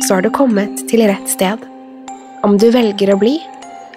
så har du kommet til rett sted. Om du velger å bli,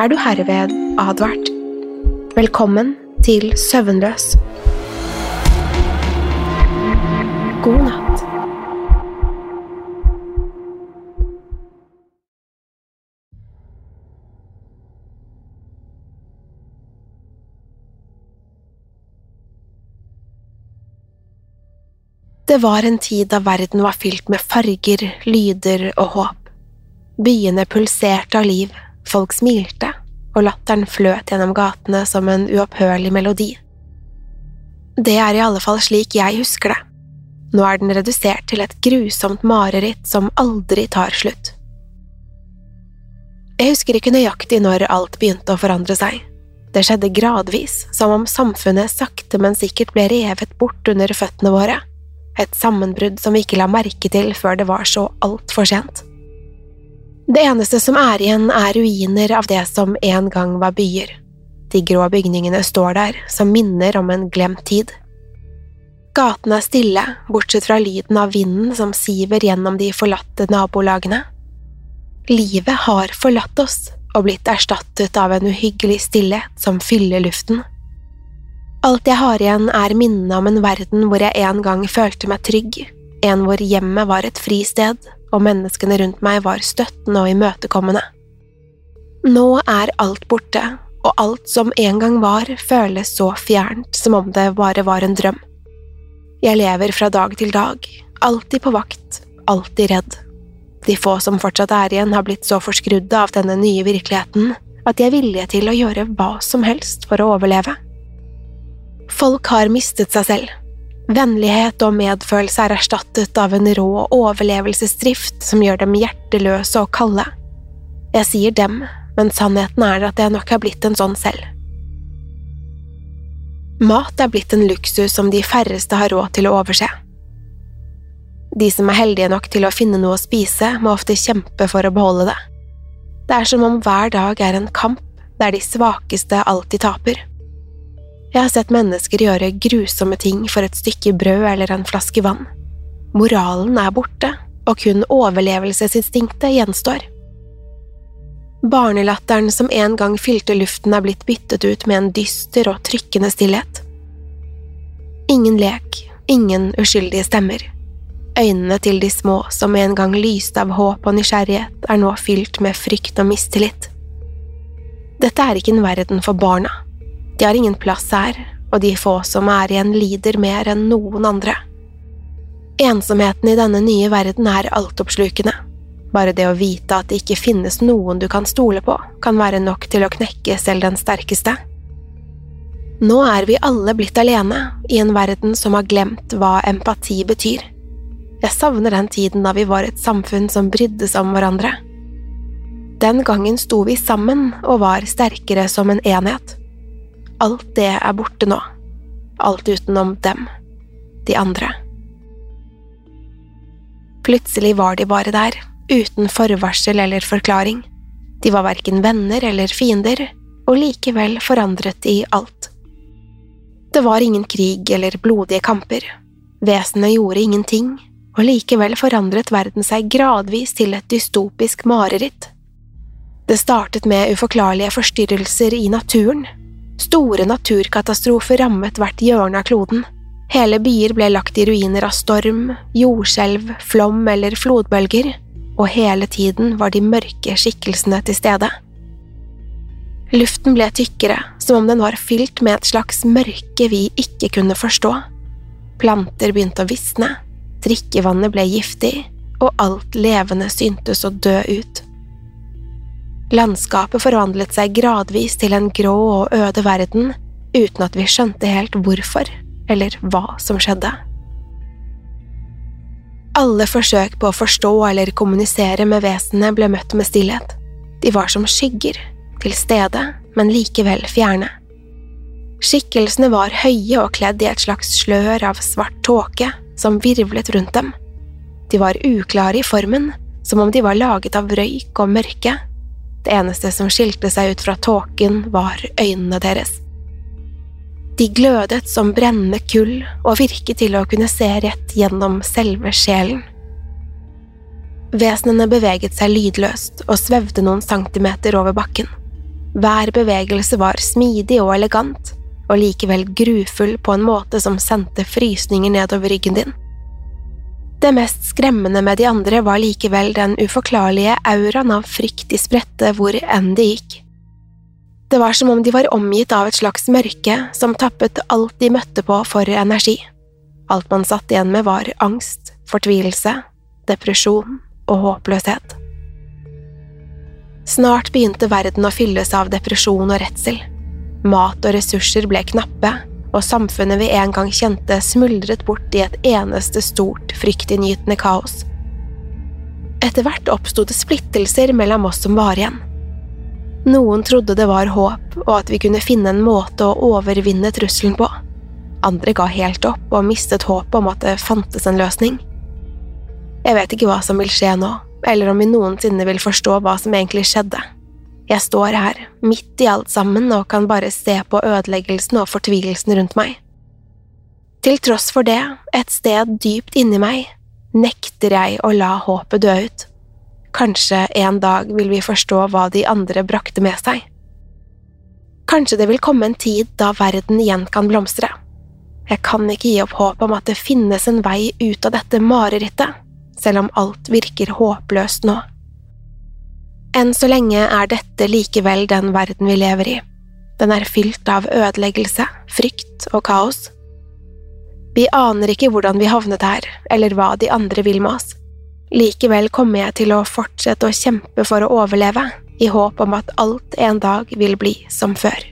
er du herved advart. Velkommen til Søvnløs. God natt. Det var en tid da verden var fylt med farger, lyder og håp. Byene pulserte av liv, folk smilte, og latteren fløt gjennom gatene som en uopphørlig melodi. Det er i alle fall slik jeg husker det. Nå er den redusert til et grusomt mareritt som aldri tar slutt. Jeg husker ikke nøyaktig når alt begynte å forandre seg. Det skjedde gradvis, som om samfunnet sakte, men sikkert ble revet bort under føttene våre. Et sammenbrudd som vi ikke la merke til før det var så altfor sent. Det eneste som er igjen, er ruiner av det som en gang var byer. De grå bygningene står der, som minner om en glemt tid. Gatene er stille, bortsett fra lyden av vinden som siver gjennom de forlatte nabolagene. Livet har forlatt oss og blitt erstattet av en uhyggelig stillhet som fyller luften. Alt jeg har igjen, er minnene om en verden hvor jeg en gang følte meg trygg, en hvor hjemmet var et fristed og menneskene rundt meg var støttende og imøtekommende. Nå er alt borte, og alt som en gang var, føles så fjernt som om det bare var en drøm. Jeg lever fra dag til dag, alltid på vakt, alltid redd. De få som fortsatt er igjen, har blitt så forskrudde av denne nye virkeligheten at de er villige til å gjøre hva som helst for å overleve. Folk har mistet seg selv. Vennlighet og medfølelse er erstattet av en rå overlevelsesdrift som gjør dem hjerteløse og kalde. Jeg sier dem, men sannheten er at jeg nok har blitt en sånn selv. Mat er blitt en luksus som de færreste har råd til å overse. De som er heldige nok til å finne noe å spise, må ofte kjempe for å beholde det. Det er som om hver dag er en kamp der de svakeste alltid taper. Jeg har sett mennesker gjøre grusomme ting for et stykke brød eller en flaske vann. Moralen er borte, og kun overlevelsesinstinktet gjenstår. Barnelatteren som en gang fylte luften, er blitt byttet ut med en dyster og trykkende stillhet. Ingen lek, ingen uskyldige stemmer. Øynene til de små som en gang lyste av håp og nysgjerrighet, er nå fylt med frykt og mistillit. Dette er ikke en verden for barna. De har ingen plass her, og de få som er igjen, lider mer enn noen andre. Ensomheten i denne nye verden er altoppslukende. Bare det å vite at det ikke finnes noen du kan stole på, kan være nok til å knekke selv den sterkeste. Nå er vi alle blitt alene, i en verden som har glemt hva empati betyr. Jeg savner den tiden da vi var et samfunn som brydde seg om hverandre. Den gangen sto vi sammen og var sterkere som en enhet. Alt det er borte nå. Alt utenom dem. De andre. Plutselig var de bare der, uten forvarsel eller forklaring. De var verken venner eller fiender, og likevel forandret de alt. Det var ingen krig eller blodige kamper. Vesenet gjorde ingenting, og likevel forandret verden seg gradvis til et dystopisk mareritt. Det startet med uforklarlige forstyrrelser i naturen. Store naturkatastrofer rammet hvert hjørne av kloden. Hele byer ble lagt i ruiner av storm, jordskjelv, flom eller flodbølger, og hele tiden var de mørke skikkelsene til stede. Luften ble tykkere, som om den var fylt med et slags mørke vi ikke kunne forstå. Planter begynte å visne, drikkevannet ble giftig, og alt levende syntes å dø ut. Landskapet forvandlet seg gradvis til en grå og øde verden, uten at vi skjønte helt hvorfor eller hva som skjedde. Alle forsøk på å forstå eller kommunisere med vesenet ble møtt med stillhet. De var som skygger, til stede, men likevel fjerne. Skikkelsene var høye og kledd i et slags slør av svart tåke som virvlet rundt dem. De var uklare i formen, som om de var laget av røyk og mørke det eneste som skilte seg ut fra tåken, var øynene deres. De glødet som brennende kull og virket til å kunne se rett gjennom selve sjelen. Vesenene beveget seg lydløst og svevde noen centimeter over bakken. Hver bevegelse var smidig og elegant, og likevel grufull på en måte som sendte frysninger nedover ryggen din. Det mest skremmende med de andre var likevel den uforklarlige auraen av frykt de spredte hvor enn de gikk. Det var som om de var omgitt av et slags mørke som tappet alt de møtte på for energi. Alt man satt igjen med var angst, fortvilelse, depresjon og håpløshet. Snart begynte verden å fylles av depresjon og redsel. Mat og ressurser ble knappe, og samfunnet vi en gang kjente, smuldret bort i et eneste stort, fryktinngytende kaos. Etter hvert oppsto det splittelser mellom oss som var igjen. Noen trodde det var håp, og at vi kunne finne en måte å overvinne trusselen på. Andre ga helt opp og mistet håpet om at det fantes en løsning. Jeg vet ikke hva som vil skje nå, eller om vi noensinne vil forstå hva som egentlig skjedde. Jeg står her, midt i alt sammen, og kan bare se på ødeleggelsen og fortvilelsen rundt meg. Til tross for det, et sted dypt inni meg, nekter jeg å la håpet dø ut. Kanskje en dag vil vi forstå hva de andre brakte med seg. Kanskje det vil komme en tid da verden igjen kan blomstre. Jeg kan ikke gi opp håpet om at det finnes en vei ut av dette marerittet, selv om alt virker håpløst nå. Enn så lenge er dette likevel den verden vi lever i. Den er fylt av ødeleggelse, frykt og kaos. Vi aner ikke hvordan vi havnet her, eller hva de andre vil med oss. Likevel kommer jeg til å fortsette å kjempe for å overleve, i håp om at alt en dag vil bli som før.